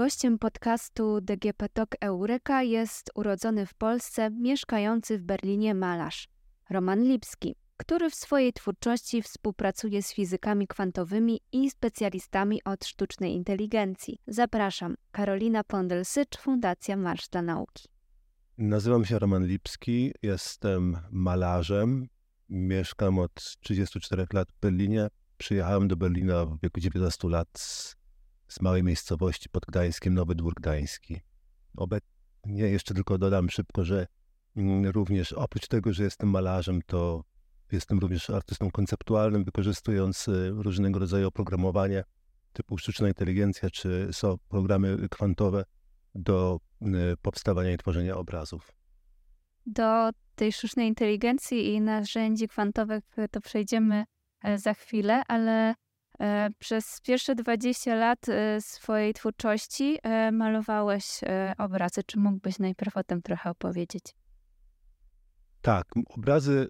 Gościem podcastu DGP Talk Eureka jest urodzony w Polsce, mieszkający w Berlinie malarz Roman Lipski, który w swojej twórczości współpracuje z fizykami kwantowymi i specjalistami od sztucznej inteligencji. Zapraszam, Karolina Pondelsycz, Fundacja Marsz dla Nauki. Nazywam się Roman Lipski, jestem malarzem, mieszkam od 34 lat w Berlinie. Przyjechałem do Berlina w wieku 19 lat z, małej miejscowości pod Gdańskiem, Nowy Dwór Gdański. Obecnie jeszcze tylko dodam szybko, że mm, również oprócz tego, że jestem malarzem, to jestem również artystą konceptualnym, wykorzystując y, różnego rodzaju oprogramowanie typu sztuczna inteligencja czy są programy kwantowe do y, powstawania i tworzenia obrazów. Do tej sztucznej inteligencji i narzędzi kwantowych to przejdziemy e, za chwilę, ale przez pierwsze 20 lat e, swojej twórczości malowałeś obrazy. Czy mógłbyś najpierw o tym trochę opowiedzieć? Tak, obrazy.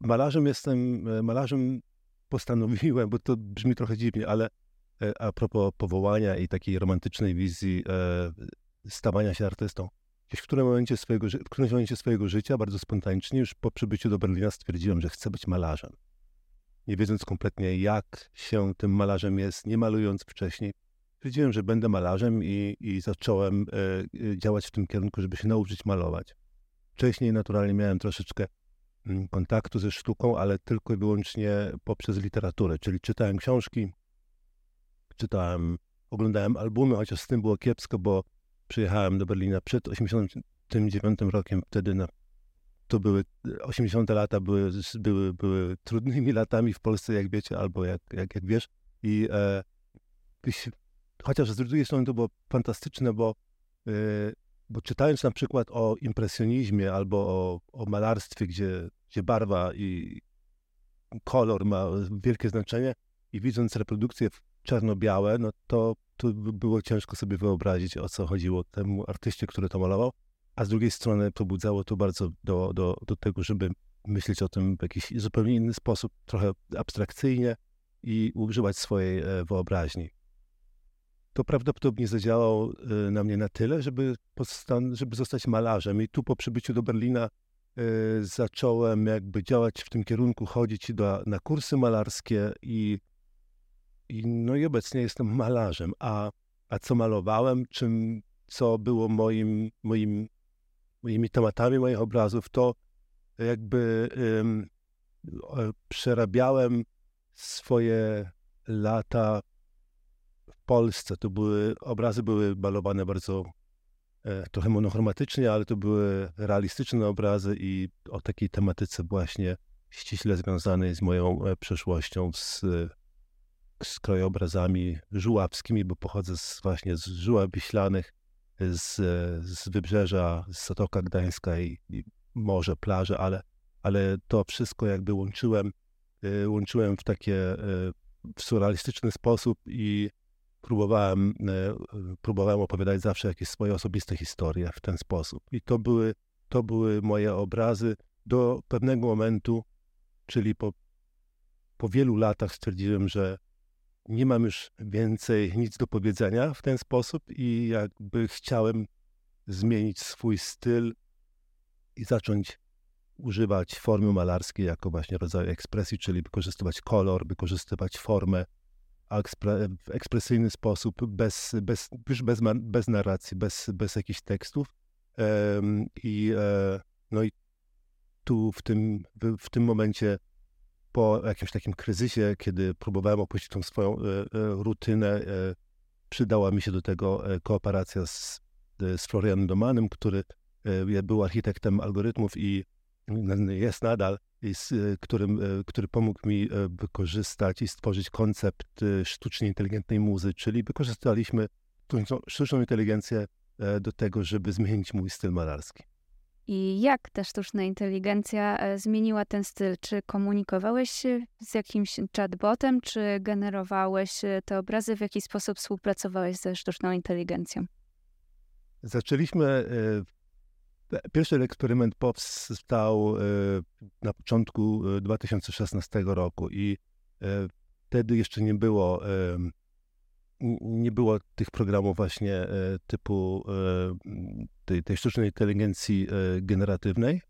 Malarzem jestem, malarzem postanowiłem, bo to brzmi trochę dziwnie, ale a propos powołania i takiej romantycznej wizji stawania się artystą w którym momencie swojego, w którymś momencie swojego życia, bardzo spontanicznie, już po przybyciu do Berlina stwierdziłem, że chcę być malarzem. Nie wiedząc kompletnie, jak się tym malarzem jest, nie malując wcześniej, stwierdziłem, że będę malarzem i, i zacząłem e, e, działać w tym kierunku, żeby się nauczyć malować. Wcześniej naturalnie miałem troszeczkę mm, kontaktu ze sztuką, ale tylko i wyłącznie poprzez literaturę, czyli czytałem książki, czytałem, oglądałem albumy, chociaż z tym było kiepsko, bo przyjechałem do Berlina przed 89 rokiem, wtedy na, to były 80 lata były, były, były trudnymi latami w Polsce, jak wiecie, albo jak, jak, jak wiesz. I e, chociaż z drugiej strony to było fantastyczne, bo, e, bo czytając na przykład o impresjonizmie albo o, o malarstwie, gdzie, gdzie barwa i kolor ma wielkie znaczenie i widząc reprodukcje czarno-białe, no to tu było ciężko sobie wyobrazić, o co chodziło temu artyście, który to malował, a z drugiej strony pobudzało to bardzo do, do, do tego, żeby myśleć o tym w jakiś zupełnie inny sposób, trochę abstrakcyjnie i używać swojej e, wyobraźni. To prawdopodobnie zadziałało e, na mnie na tyle, żeby, żeby zostać malarzem. I tu po przybyciu do Berlina e, zacząłem jakby działać w tym kierunku, chodzić do, na kursy malarskie i i, no i obecnie jestem malarzem. A, a co malowałem, czym, co było moim, moim, moimi tematami moich obrazów, to jakby ym, przerabiałem swoje lata w Polsce. To były, obrazy były malowane bardzo e, trochę monochromatycznie, ale to były realistyczne obrazy i o takiej tematyce właśnie ściśle związanej z moją e, przeszłością, z z krajobrazami żuławskimi, bo pochodzę z, właśnie z Żuław Wiślanych, z, z wybrzeża, z Zatoka Gdańska i, i morze, plaże, ale, ale to wszystko jakby łączyłem, y, łączyłem w takie y, w surrealistyczny sposób i próbowałem, y, próbowałem opowiadać zawsze jakieś swoje osobiste historie w ten sposób. I to były, to były moje obrazy do pewnego momentu, czyli po, po wielu latach stwierdziłem, że nie mam już więcej nic do powiedzenia w ten sposób i jakby chciałem zmienić swój styl i zacząć używać formy malarskiej jako właśnie rodzaju ekspresji, czyli wykorzystywać kolor, wykorzystywać formę w ekspresyjny sposób, bez, bez, już bez, bez narracji, bez, bez jakichś tekstów. I, e, no i tu w tym, w tym momencie po jakimś takim kryzysie, kiedy próbowałem opuścić tą swoją e, e, rutynę, e, przydała mi się do tego kooperacja z, z Florianem Domanem, który był architektem algorytmów i jest nadal, i z, którym, który pomógł mi wykorzystać i stworzyć koncept sztucznie inteligentnej muzy, czyli wykorzystaliśmy sztuczną inteligencję do tego, żeby zmienić mój styl malarski. I jak ta sztuczna inteligencja e, zmieniła ten styl? Czy komunikowałeś się z jakimś chatbotem, czy generowałeś e, te obrazy? W jaki sposób współpracowałeś ze sztuczną inteligencją? Zaczęliśmy. E, pierwszy eksperyment powstał na początku 2016 roku i wtedy jeszcze nie było nie było tych programów właśnie typu tej, tej sztucznej inteligencji generatywnej,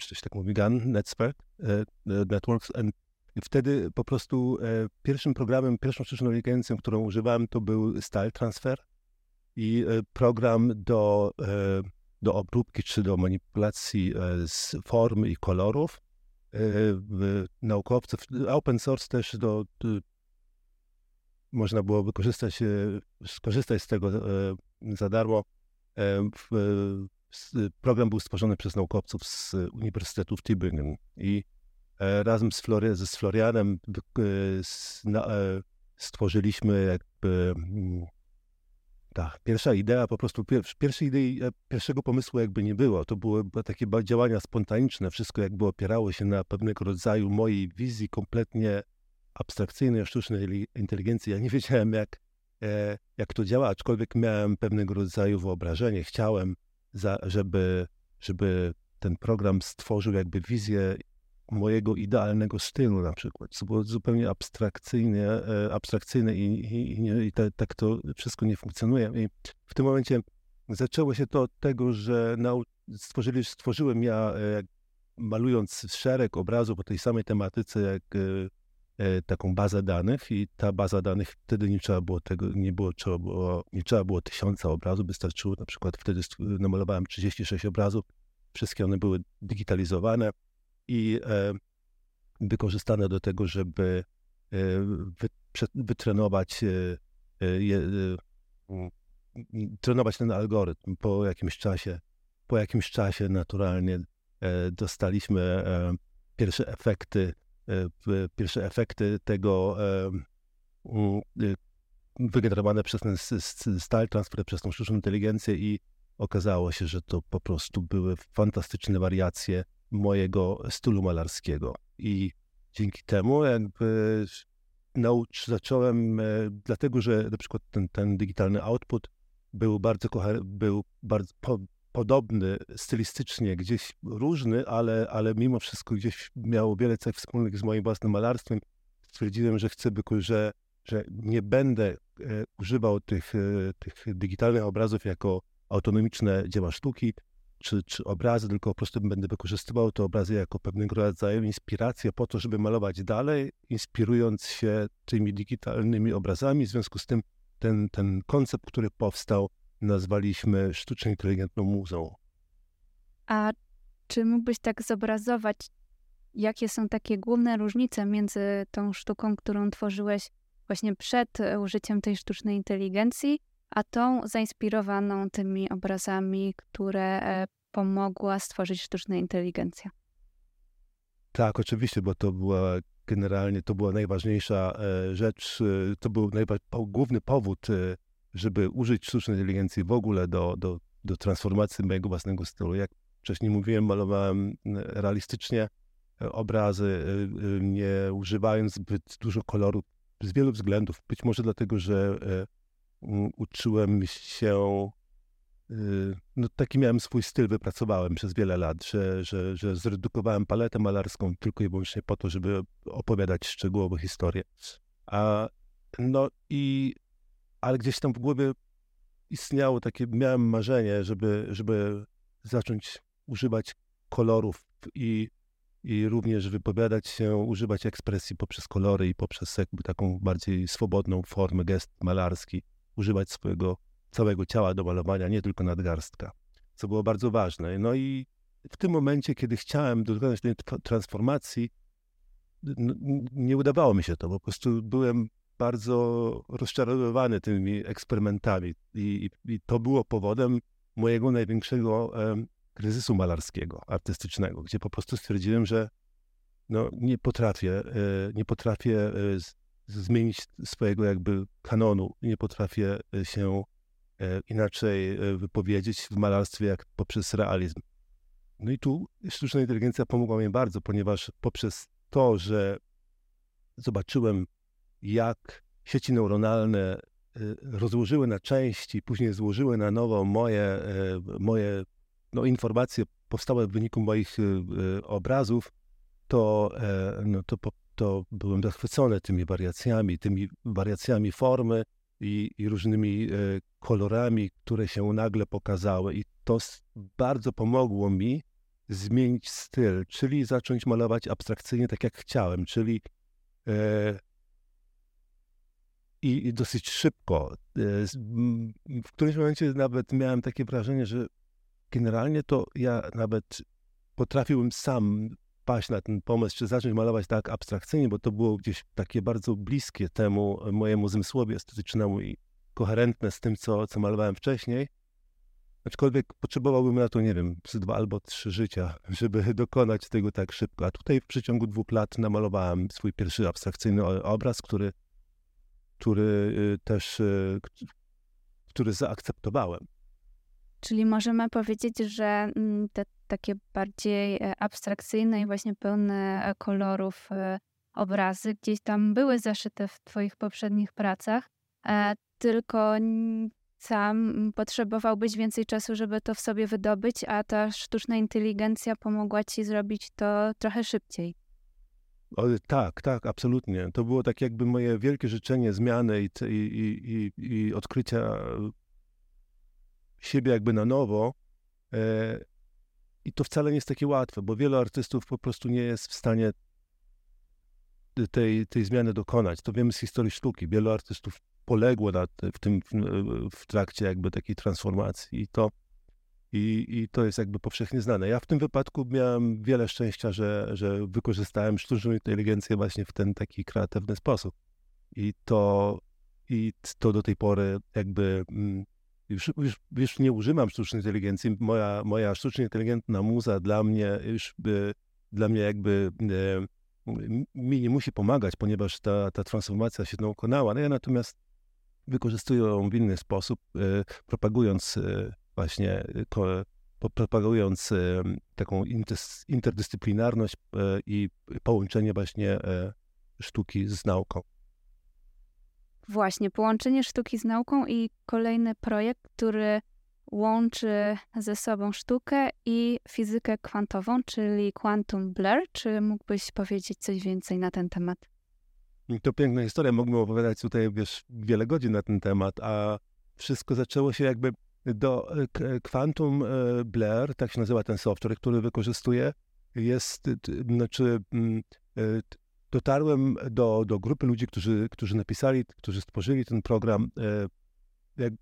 czy coś tak mówi, GAN, Network, Networks, i wtedy po prostu pierwszym programem, pierwszą sztuczną inteligencją, którą używałem, to był Style Transfer i program do do obróbki czy do manipulacji e, z formy i kolorów e, naukowców. Open source też do, można było wykorzystać, e, skorzystać z tego za darmo. Program był stworzony przez naukowców z Uniwersytetu w Tübingen i razem z, Flori z Florianem stworzyliśmy jakby mm, tak, pierwsza idea, po prostu pierwszej idei, e, pierwszego pomysłu jakby nie było. To były takie działania spontaniczne, wszystko jakby opierało się na pewnego rodzaju mojej wizji kompletnie abstrakcyjnej, sztucznej inteligencji. Ja nie wiedziałem jak, e, jak to działa, aczkolwiek miałem pewnego rodzaju wyobrażenie. Chciałem, żeby, żeby ten program stworzył jakby wizję mojego idealnego stylu na przykład, co było zupełnie abstrakcyjne, e, abstrakcyjne i, i, i, i tak to wszystko nie funkcjonuje. I w tym momencie zaczęło się to od tego, że nau- stworzyli, stworzyłem ja, e, malując szereg obrazów o tej samej tematyce, jak taką bazę danych i ta baza danych wtedy nie trzeba było tego, nie było, trzeba było, nie trzeba było tysiąca obrazów, wystarczyło na przykład wtedy namalowałem 36 obrazów, wszystkie one były digitalizowane, i e, wykorzystane do tego, żeby e, wytrenować, e, trenować ten algorytm po jakimś czasie. Po jakimś czasie naturalnie dostaliśmy pierwsze efekty, pierwsze efekty tego wygenerowane przez ten style transfer, przez tą sztuczną inteligencję i okazało się, że to po prostu były fantastyczne wariacje mojego stylu malarskiego. I dzięki temu jakby naucz, zacząłem, e, dlatego że na przykład ten, ten digitalny output był bardzo, był bardzo podobny stylistycznie, gdzieś różny, ale, ale mimo wszystko gdzieś miał wiele cech wspólnych z moim własnym malarstwem. Stwierdziłem, że chcę, że, że nie będę e, używał tych, e, tych digitalnych obrazów jako autonomiczne dzieła sztuki, czy, czy obrazy, tylko po prostu będę wykorzystywał te obrazy jako pewnego rodzaju inspirację po to, żeby malować dalej, inspirując się tymi digitalnymi obrazami. W związku z tym ten, ten koncept, który powstał, nazwaliśmy sztucznie inteligentną muzą. A czy mógłbyś tak zobrazować, jakie są takie główne różnice między tą sztuką, którą tworzyłeś właśnie przed użyciem tej sztucznej inteligencji, a tą zainspirowaną tymi obrazami, które e, pomogła stworzyć sztuczna inteligencja. Tak, oczywiście, bo to była generalnie to była najważniejsza e, rzecz, e, to był główny powód, żeby użyć sztucznej inteligencji w ogóle do, do, do transformacji mojego własnego stylu. Jak wcześniej mówiłem, malowałem realistycznie obrazy, nie używając zbyt dużo koloru z wielu względów. Być może dlatego, że uczyłem się, no taki miałem swój styl, wypracowałem przez wiele lat, że, że, że zredukowałem paletę malarską tylko i wyłącznie po to, żeby opowiadać szczegółowe historie. A, no i, ale gdzieś tam w głowie istniało takie, miałem marzenie, żeby, żeby zacząć używać kolorów i, i również wypowiadać się, używać ekspresji poprzez kolory i poprzez jakby taką bardziej swobodną formę, gest malarski używać swojego całego ciała do malowania, nie tylko nadgarstka, co było bardzo ważne. No i w tym momencie, kiedy chciałem dokonać tej transformacji, nie udawało mi się to, po prostu byłem bardzo rozczarowywany tymi eksperymentami i, i to było powodem mojego największego kryzysu malarskiego, artystycznego, gdzie po prostu stwierdziłem, że no, nie potrafię, e, nie potrafię e, zmienić swojego jakby kanonu. Nie potrafię się e, inaczej e, wypowiedzieć w malarstwie jak poprzez realizm. No i tu sztuczna inteligencja pomogła mi bardzo, ponieważ poprzez to, że zobaczyłem, jak sieci neuronalne rozłożyły na części, później złożyły na nowo moje, moje no, informacje powstałe w wyniku moich obrazów, to, no, to to byłem zachwycony tymi wariacjami, tymi wariacjami formy i, i różnymi kolorami, które się nagle pokazały. I to bardzo pomogło mi zmienić styl, czyli zacząć malować abstrakcyjnie tak jak chciałem, czyli e, i, dosyć szybko. E, w którymś momencie nawet miałem takie wrażenie, że generalnie to ja nawet potrafiłem sam paść na ten pomysł, czy zacząć malować tak abstrakcyjnie, bo to było gdzieś takie bardzo bliskie temu mojemu zmysłowi estetycznemu i koherentne z tym, co, co malowałem wcześniej. Aczkolwiek potrzebowałbym na to, nie wiem, dwa albo trzy życia, żeby dokonać tego tak szybko. A tutaj w przeciągu dwóch lat namalowałem swój pierwszy abstrakcyjny obraz, który, który y, też, y, który zaakceptowałem. Czyli możemy powiedzieć, że mm, te takie bardziej e, abstrakcyjne i właśnie pełne e, kolorów e, obrazy gdzieś tam były zaszyte w Twoich poprzednich pracach, tylko sam potrzebowałbyś więcej czasu, żeby to w sobie wydobyć, a ta sztuczna inteligencja pomogła ci zrobić to trochę szybciej. O, tak, tak, absolutnie. To było tak jakby moje wielkie życzenie zmiany i, i, i, i odkrycia siebie jakby na nowo. E, I to wcale nie jest takie łatwe, bo wielu artystów po prostu nie jest w stanie tej, tej zmiany dokonać. To wiemy z historii sztuki. Wielu artystów poległo nad, w tym w, w, trakcie jakby takiej transformacji i to, i, i to jest jakby powszechnie znane. Ja w tym wypadku miałem wiele szczęścia, że, że wykorzystałem sztuczną inteligencję właśnie w ten taki kreatywny sposób. I to, i to do tej pory jakby mm, już, już, już nie używam sztucznej inteligencji. Moja, moja sztucznie inteligentna muza dla mnie już by, dla mnie jakby e, mi nie musi pomagać, ponieważ ta, ta transformacja się dokonała. No ja natomiast wykorzystuję ją w inny sposób, e, propagując e, właśnie, propagując taką interdyscyplinarność i połączenie właśnie sztuki z nauką. Właśnie, połączenie sztuki z nauką i kolejny projekt, który łączy ze sobą sztukę i fizykę kwantową, czyli Quantum Blur. Czy mógłbyś powiedzieć coś więcej na ten temat? To piękna historia. Mógłbym opowiadać tutaj wiesz, wiele godzin na ten temat, a wszystko zaczęło się jakby do Quantum e, Blur, tak się nazywa ten software, który wykorzystuję, jest, znaczy mm, e, dotarłem do, do grupy ludzi, którzy, którzy napisali, którzy stworzyli ten program. E, jak,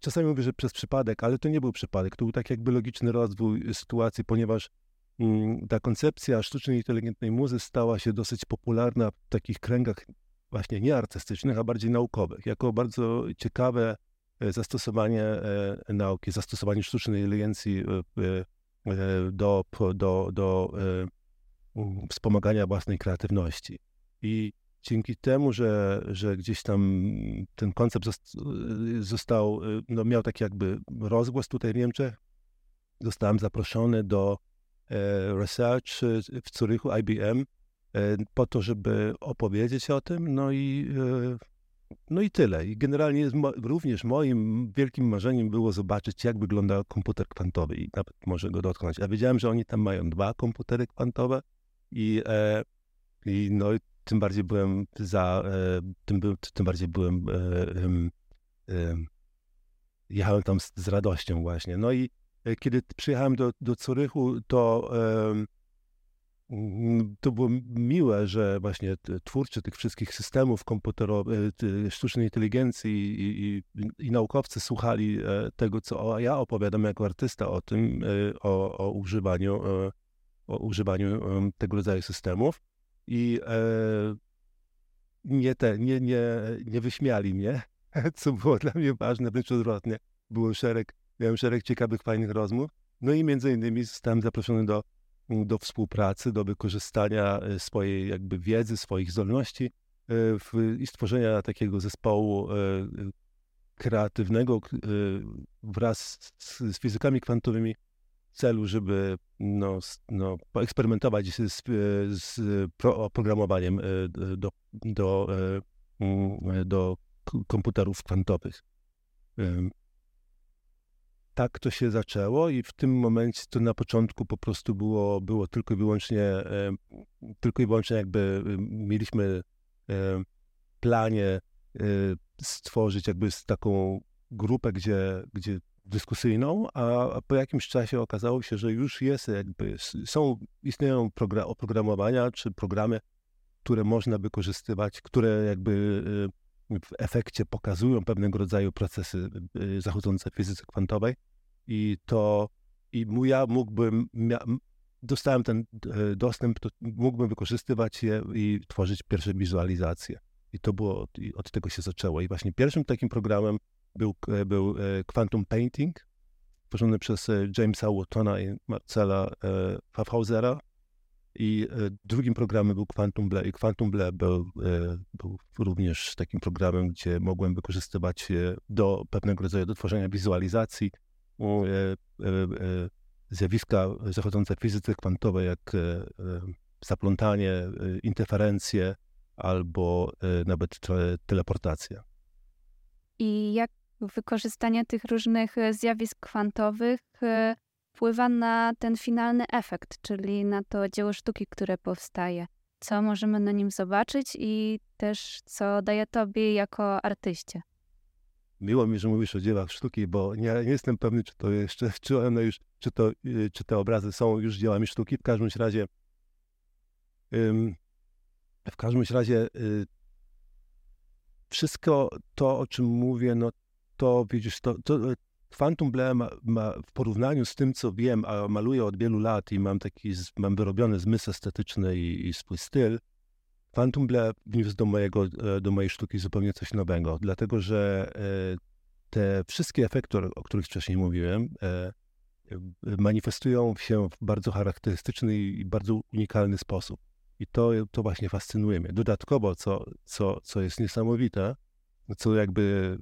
czasami mówię, że przez przypadek, ale to nie był przypadek. To był tak jakby logiczny rozwój sytuacji, ponieważ mm, ta koncepcja sztucznej inteligentnej muzy stała się dosyć popularna w takich kręgach właśnie nie artystycznych, a bardziej naukowych, jako bardzo ciekawe e, zastosowanie e, nauki, zastosowanie sztucznej inteligencji do, do, do wspomagania własnej kreatywności. I dzięki temu, że, że gdzieś tam ten koncept został, no miał taki jakby rozgłos tutaj w Niemczech, zostałem zaproszony do e, research w Zurychu IBM e, po to, żeby opowiedzieć o tym, no i e, no i tyle. I generalnie również moim wielkim marzeniem było zobaczyć, jak wygląda komputer kwantowy i nawet może go dotknąć. Ja wiedziałem, że oni tam mają dwa komputery kwantowe, i, e, i no, tym bardziej byłem za, e, tym, tym bardziej byłem, e, jechałem tam z, z, radością właśnie. No i e, kiedy przyjechałem do, do Curychu, to to było miłe, że właśnie twórcy tych wszystkich systemów komputerowych, sztucznej inteligencji i, i, i, naukowcy słuchali e, tego, co ja opowiadam jako artysta o tym, o, o używaniu o używaniu tego rodzaju systemów i e, nie, te, nie, nie, nie wyśmiali mnie, co było dla mnie ważne, wręcz odwrotnie. Było szereg, miałem szereg ciekawych, fajnych rozmów. No i między innymi zostałem zaproszony do, do współpracy, do wykorzystania e, swojej jakby wiedzy, swoich zdolności e, w, i stworzenia takiego zespołu kreatywnego wraz z, z fizykami kwantowymi, celu, żeby no, no, poeksperymentować z, z oprogramowaniem e, do, do, e, do komputerów kwantowych. Tak to się zaczęło i w tym momencie to na początku po prostu było, było tylko i wyłącznie, tylko i wyłącznie jakby mieliśmy planie stworzyć jakby taką grupę, gdzie, gdzie dyskusyjną, a po jakimś czasie okazało się, że już jest jakby, są, istnieją program, oprogramowania czy programy, które można wykorzystywać, które jakby y, w efekcie pokazują pewnego rodzaju procesy y, zachodzące w fizyce kwantowej i to i ja mógłbym, dostałem ten y, dostęp, to mógłbym wykorzystywać je i tworzyć pierwsze wizualizacje. I to było, i od tego się zaczęło. I właśnie pierwszym takim programem był, e, był e, Quantum Painting, tworzony przez e, Jamesa Wattona i Marcela Pfaffhausera. I drugim programem był Quantum Ble. I Quantum Ble był, był również takim programem, gdzie mogłem wykorzystywać je do pewnego rodzaju do tworzenia wizualizacji zjawiska zachodzące w fizyce kwantowej, jak zaplątanie, interferencje albo nawet teleportacja. I jak wykorzystanie tych różnych e, zjawisk kwantowych e, wpływa na ten finalny efekt, czyli na to dzieło sztuki, które powstaje. Co możemy na nim zobaczyć i też co daje tobie jako artyście. Miło mi, że mówisz o dziełach sztuki, bo nie, nie jestem pewny, czy to jeszcze, czy one już, czy, to, y, czy te obrazy są już dziełami sztuki. W każdym razie, w każdym razie y, wszystko to, o czym mówię, no to widzisz, to, to Quantum Blue ma, ma, w porównaniu z tym, co wiem, a maluję od wielu lat i mam taki, mam wyrobiony zmysł estetyczny i, i swój styl, Quantum Blue wniósł do, mojego, e, do mojej sztuki zupełnie coś nowego, dlatego że e, te wszystkie efekty, o których wcześniej mówiłem, e, manifestują się w bardzo charakterystyczny i bardzo unikalny sposób. I to, to właśnie fascynuje mnie. Dodatkowo, co, co, co jest niesamowite, co jakby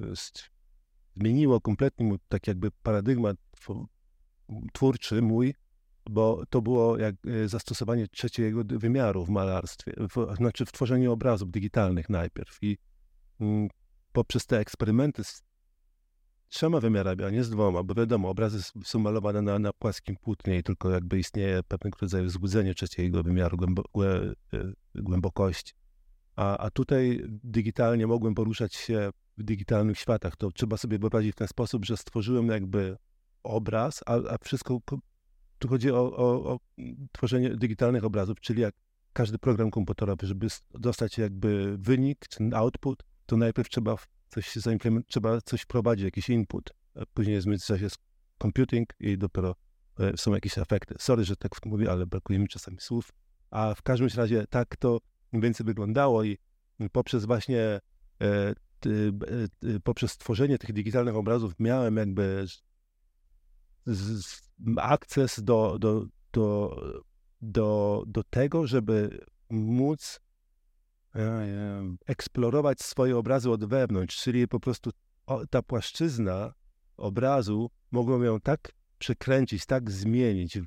zmieniło kompletnie tak jakby paradygmat twórczy mój, bo to było jak e, zastosowanie trzeciego wymiaru w malarstwie, w, znaczy w tworzeniu obrazów digitalnych najpierw. I mm, poprzez te eksperymenty z trzema wymiarami, a nie z dwoma, bo wiadomo, obrazy są malowane na, na płaskim płótnie i tylko jakby istnieje pewnego rodzaju złudzenie trzeciego wymiaru głębo, głę, e, głębokości. A, a tutaj digitalnie mogłem poruszać się w digitalnych światach. To trzeba sobie wyobrazić w ten sposób, że stworzyłem jakby obraz, a, a wszystko, tu chodzi o, o, o tworzenie digitalnych obrazów, czyli jak każdy program komputerowy, żeby dostać jakby wynik, czy output, to najpierw trzeba coś trzeba coś wprowadzić, jakiś input. Później jest w międzyczasie computing i dopiero e, są jakieś efekty. Sorry, że tak mówię, ale brakuje mi czasami słów. A w każdym razie tak to mniej więcej wyglądało i poprzez właśnie e, e, poprzez tworzenie tych digitalnych obrazów miałem jakby akces do, do, do, do, do tego, żeby móc eksplorować swoje obrazy od wewnątrz, czyli po prostu ta płaszczyzna obrazu mogłem ją tak przekręcić, tak zmienić e,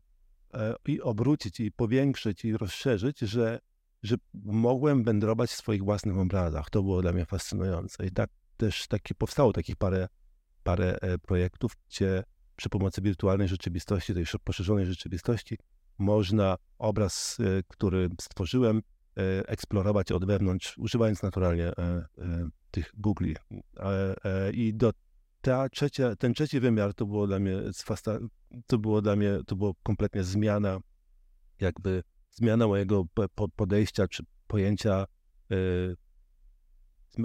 i obrócić, i powiększyć, i rozszerzyć, że, że mogłem wędrować w swoich własnych obrazach. To było dla mnie fascynujące. I tak też taki, powstało takich parę, parę e, projektów, gdzie przy pomocy wirtualnej rzeczywistości, tej poszerzonej rzeczywistości, można obraz, e, który stworzyłem, E, eksplorować od wewnątrz, używając naturalnie e, tych Googli. I do ta trzecia, ten trzeci wymiar to było dla mnie to było dla mnie, to było kompletnie zmiana, jakby zmiana mojego podejścia czy pojęcia,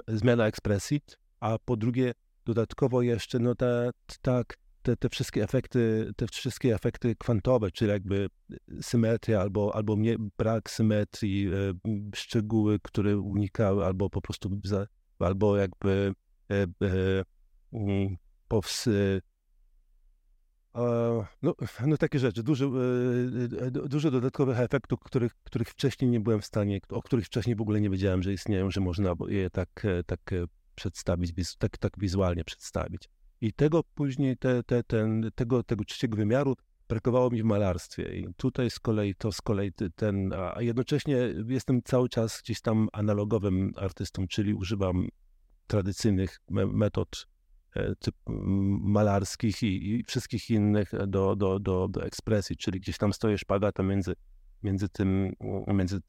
zmiana ekspresji, a po drugie dodatkowo jeszcze, no ta, tak, te, te, wszystkie efekty, te wszystkie efekty kwantowe, czyli jakby symetria albo, albo nie, brak symetrii, e, szczegóły, które unikały, albo po prostu, albo jakby e, e, mm, no, no takie rzeczy, dużo, dużo dodatkowych efektów, których, których wcześniej nie byłem w stanie, o których wcześniej w ogóle nie wiedziałem, że istnieją, że można je tak, tak przedstawić, tak, tak wizualnie przedstawić. I tego później, te, te, ten, tego, tego trzeciego wymiaru brakowało mi w malarstwie. I tutaj z kolei to z kolei ten, a jednocześnie jestem cały czas gdzieś tam analogowym artystą, czyli używam tradycyjnych metod e, typ malarskich i, i, wszystkich innych do, do, do, do ekspresji, czyli gdzieś tam stoję szpagatem między, między tym, między,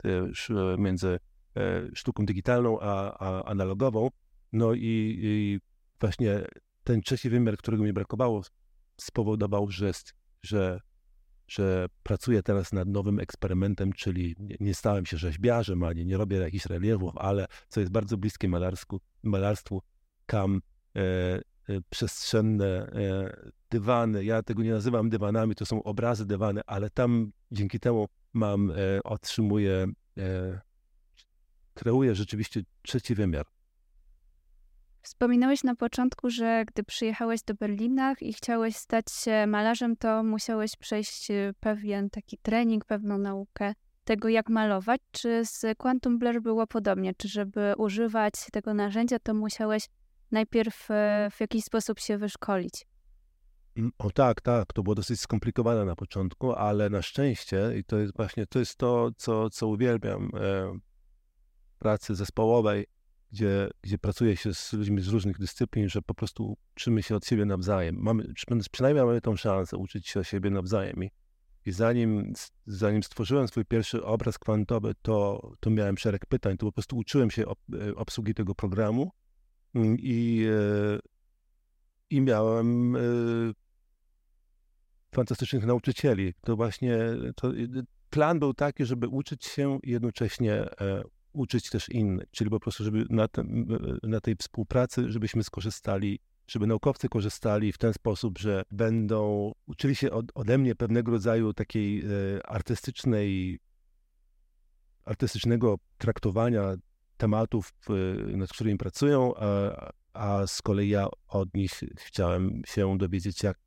między e, sztuką digitalną a, a analogową No i, i właśnie ten trzeci wymiar, którego mi brakowało, spowodował, że, że, że pracuję teraz nad nowym eksperymentem, czyli nie, nie stałem się rzeźbiarzem, ani nie robię jakichś reliefów, ale co jest bardzo bliskie malarsku, malarstwu, kam e, e, przestrzenne e, dywany. Ja tego nie nazywam dywanami, to są obrazy dywany, ale tam dzięki temu mam, e, otrzymuję, e, kreuję rzeczywiście trzeci wymiar. Wspominałeś na początku, że gdy przyjechałeś do Berlina i chciałeś stać się malarzem, to musiałeś przejść y, pewien taki trening, pewną naukę tego, jak malować. Czy z Quantum Blur było podobnie? Czy żeby używać tego narzędzia, to musiałeś najpierw y, w jakiś sposób się wyszkolić? Mm, o tak, tak, to było dosyć skomplikowane na początku, ale na szczęście, i to jest właśnie to, jest to co, co uwielbiam e, pracy zespołowej, gdzie, gdzie pracuje się z ludźmi z różnych dyscyplin, że po prostu uczymy się od siebie nawzajem. Mamy, przynajmniej mamy tą szansę uczyć się o siebie nawzajem. I, i zanim, zanim stworzyłem swój pierwszy obraz kwantowy, to, to miałem szereg pytań. To po prostu uczyłem się e, obsługi tego programu mm, i, e, i miałem e, fantastycznych nauczycieli. To właśnie to, plan był taki, żeby uczyć się i jednocześnie uczyć też innych, czyli po prostu, żeby na, tym, na tej współpracy, żebyśmy skorzystali, żeby naukowcy korzystali w ten sposób, że będą uczyli się od, ode mnie pewnego rodzaju takiej e, artystycznej, artystycznego traktowania tematów, e, nad którymi pracują, a, a z kolei ja od nich chciałem się dowiedzieć, jak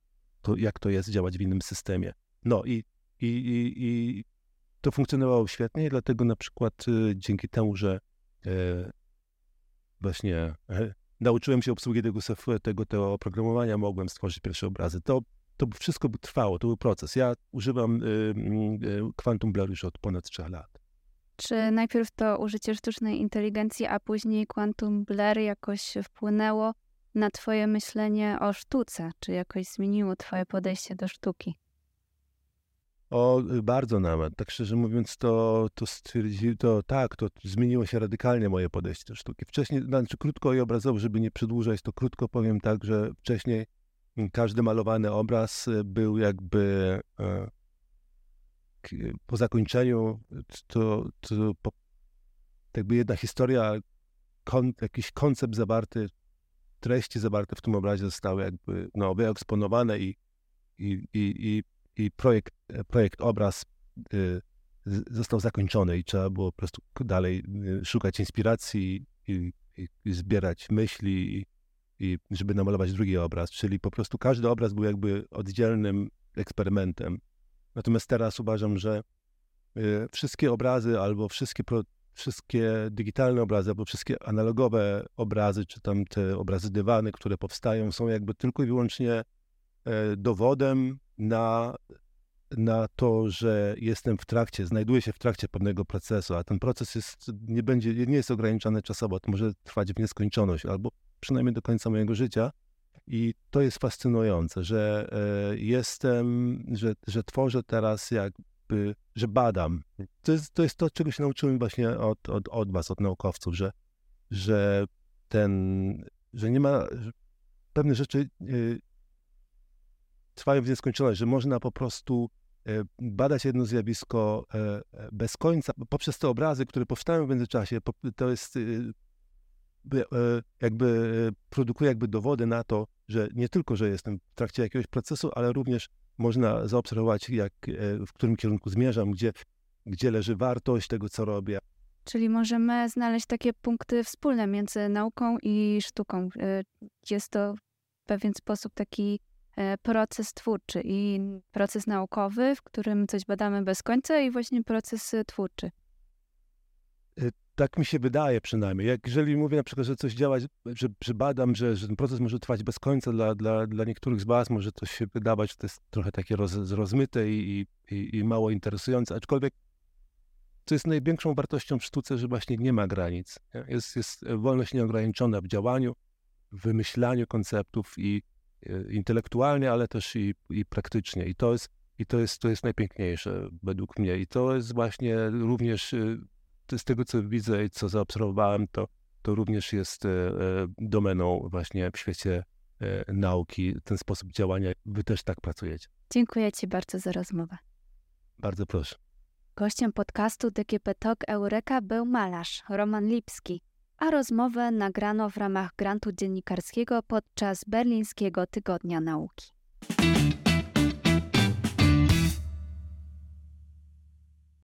to, jak to jest działać w innym systemie. No i, i, i, i to funkcjonowało świetnie, dlatego na przykład y, dzięki temu, że e, właśnie e, nauczyłem się obsługi tego tego, tego oprogramowania, mogłem stworzyć pierwsze obrazy. To, to wszystko trwało, to był proces. Ja używam y, y, Quantum Blur już od ponad trzech lat. Czy najpierw to użycie sztucznej inteligencji, a później Quantum Blur jakoś wpłynęło na twoje myślenie o sztuce? Czy jakoś zmieniło twoje podejście do sztuki? O, bardzo nawet. Tak szczerze mówiąc, to, to stwierdzi, to tak, to zmieniło się radykalnie moje podejście do sztuki. Wcześniej, znaczy krótko i obrazowo, żeby nie przedłużać, to krótko powiem tak, że wcześniej każdy malowany obraz e, był jakby e, po zakończeniu to, to po, jakby jedna historia, kon, jakiś koncept zawarty, treści zawarte w tym obrazie zostały jakby no, wyeksponowane i, i, i, i i projekt, projekt obraz y, został zakończony i trzeba było po prostu dalej y, szukać inspiracji i, i, zbierać myśli, i, żeby namalować drugi obraz. Czyli po prostu każdy obraz był jakby oddzielnym eksperymentem. Natomiast teraz uważam, że y, wszystkie obrazy albo wszystkie, pro, wszystkie digitalne obrazy, albo wszystkie analogowe obrazy, czy tam te obrazy dywany, które powstają, są jakby tylko i wyłącznie e, dowodem na, na to, że jestem w trakcie, znajduję się w trakcie pewnego procesu, a ten proces jest, nie, będzie, nie jest ograniczony czasowo, to może trwać w nieskończoność, albo przynajmniej do końca mojego życia. I to jest fascynujące, że e, jestem, że, że tworzę teraz jakby, że badam. To jest, to jest to, czego się nauczyłem właśnie od, od, od was, od naukowców, że, że ten, że nie ma, pewne rzeczy e, trwają w nieskończoność, że można po prostu e, badać jedno zjawisko e, e, bez końca, poprzez te obrazy, które powstają w międzyczasie, to jest jakby produkuje jakby dowody na to, że nie tylko, że jestem w trakcie jakiegoś procesu, ale również można zaobserwować, jak, w którym kierunku zmierzam, gdzie, gdzie leży wartość tego, co robię. Czyli możemy znaleźć takie punkty wspólne między nauką i sztuką. Jest to w pewien sposób taki proces twórczy i proces naukowy, w którym coś badamy bez końca i właśnie proces e, twórczy. E, tak mi się wydaje przynajmniej. Jak jeżeli mówię na przykład, że coś działa, że, że badam, że, że ten proces może trwać bez końca dla, dla, dla niektórych z was, może to się wydawać, że to jest trochę takie roz, rozmyte i, i, i mało interesujące, aczkolwiek co jest największą wartością w sztuce, że właśnie nie ma granic. Jest, jest wolność nieograniczona w działaniu, w wymyślaniu konceptów i E, intelektualnie, ale też i, i praktycznie. I to jest, i to jest, to jest najpiękniejsze według mnie. I to jest właśnie również e, z tego, co widzę i co zaobserwowałem, to, to również jest domeną właśnie w świecie nauki, ten sposób działania. Wy też tak pracujecie. Dziękuję Ci bardzo za rozmowę. Bardzo proszę. Gościem podcastu DGP Talk Eureka był malarz Roman Lipski, a rozmowę nagrano w ramach grantu dziennikarskiego podczas Berlińskiego Tygodnia Nauki.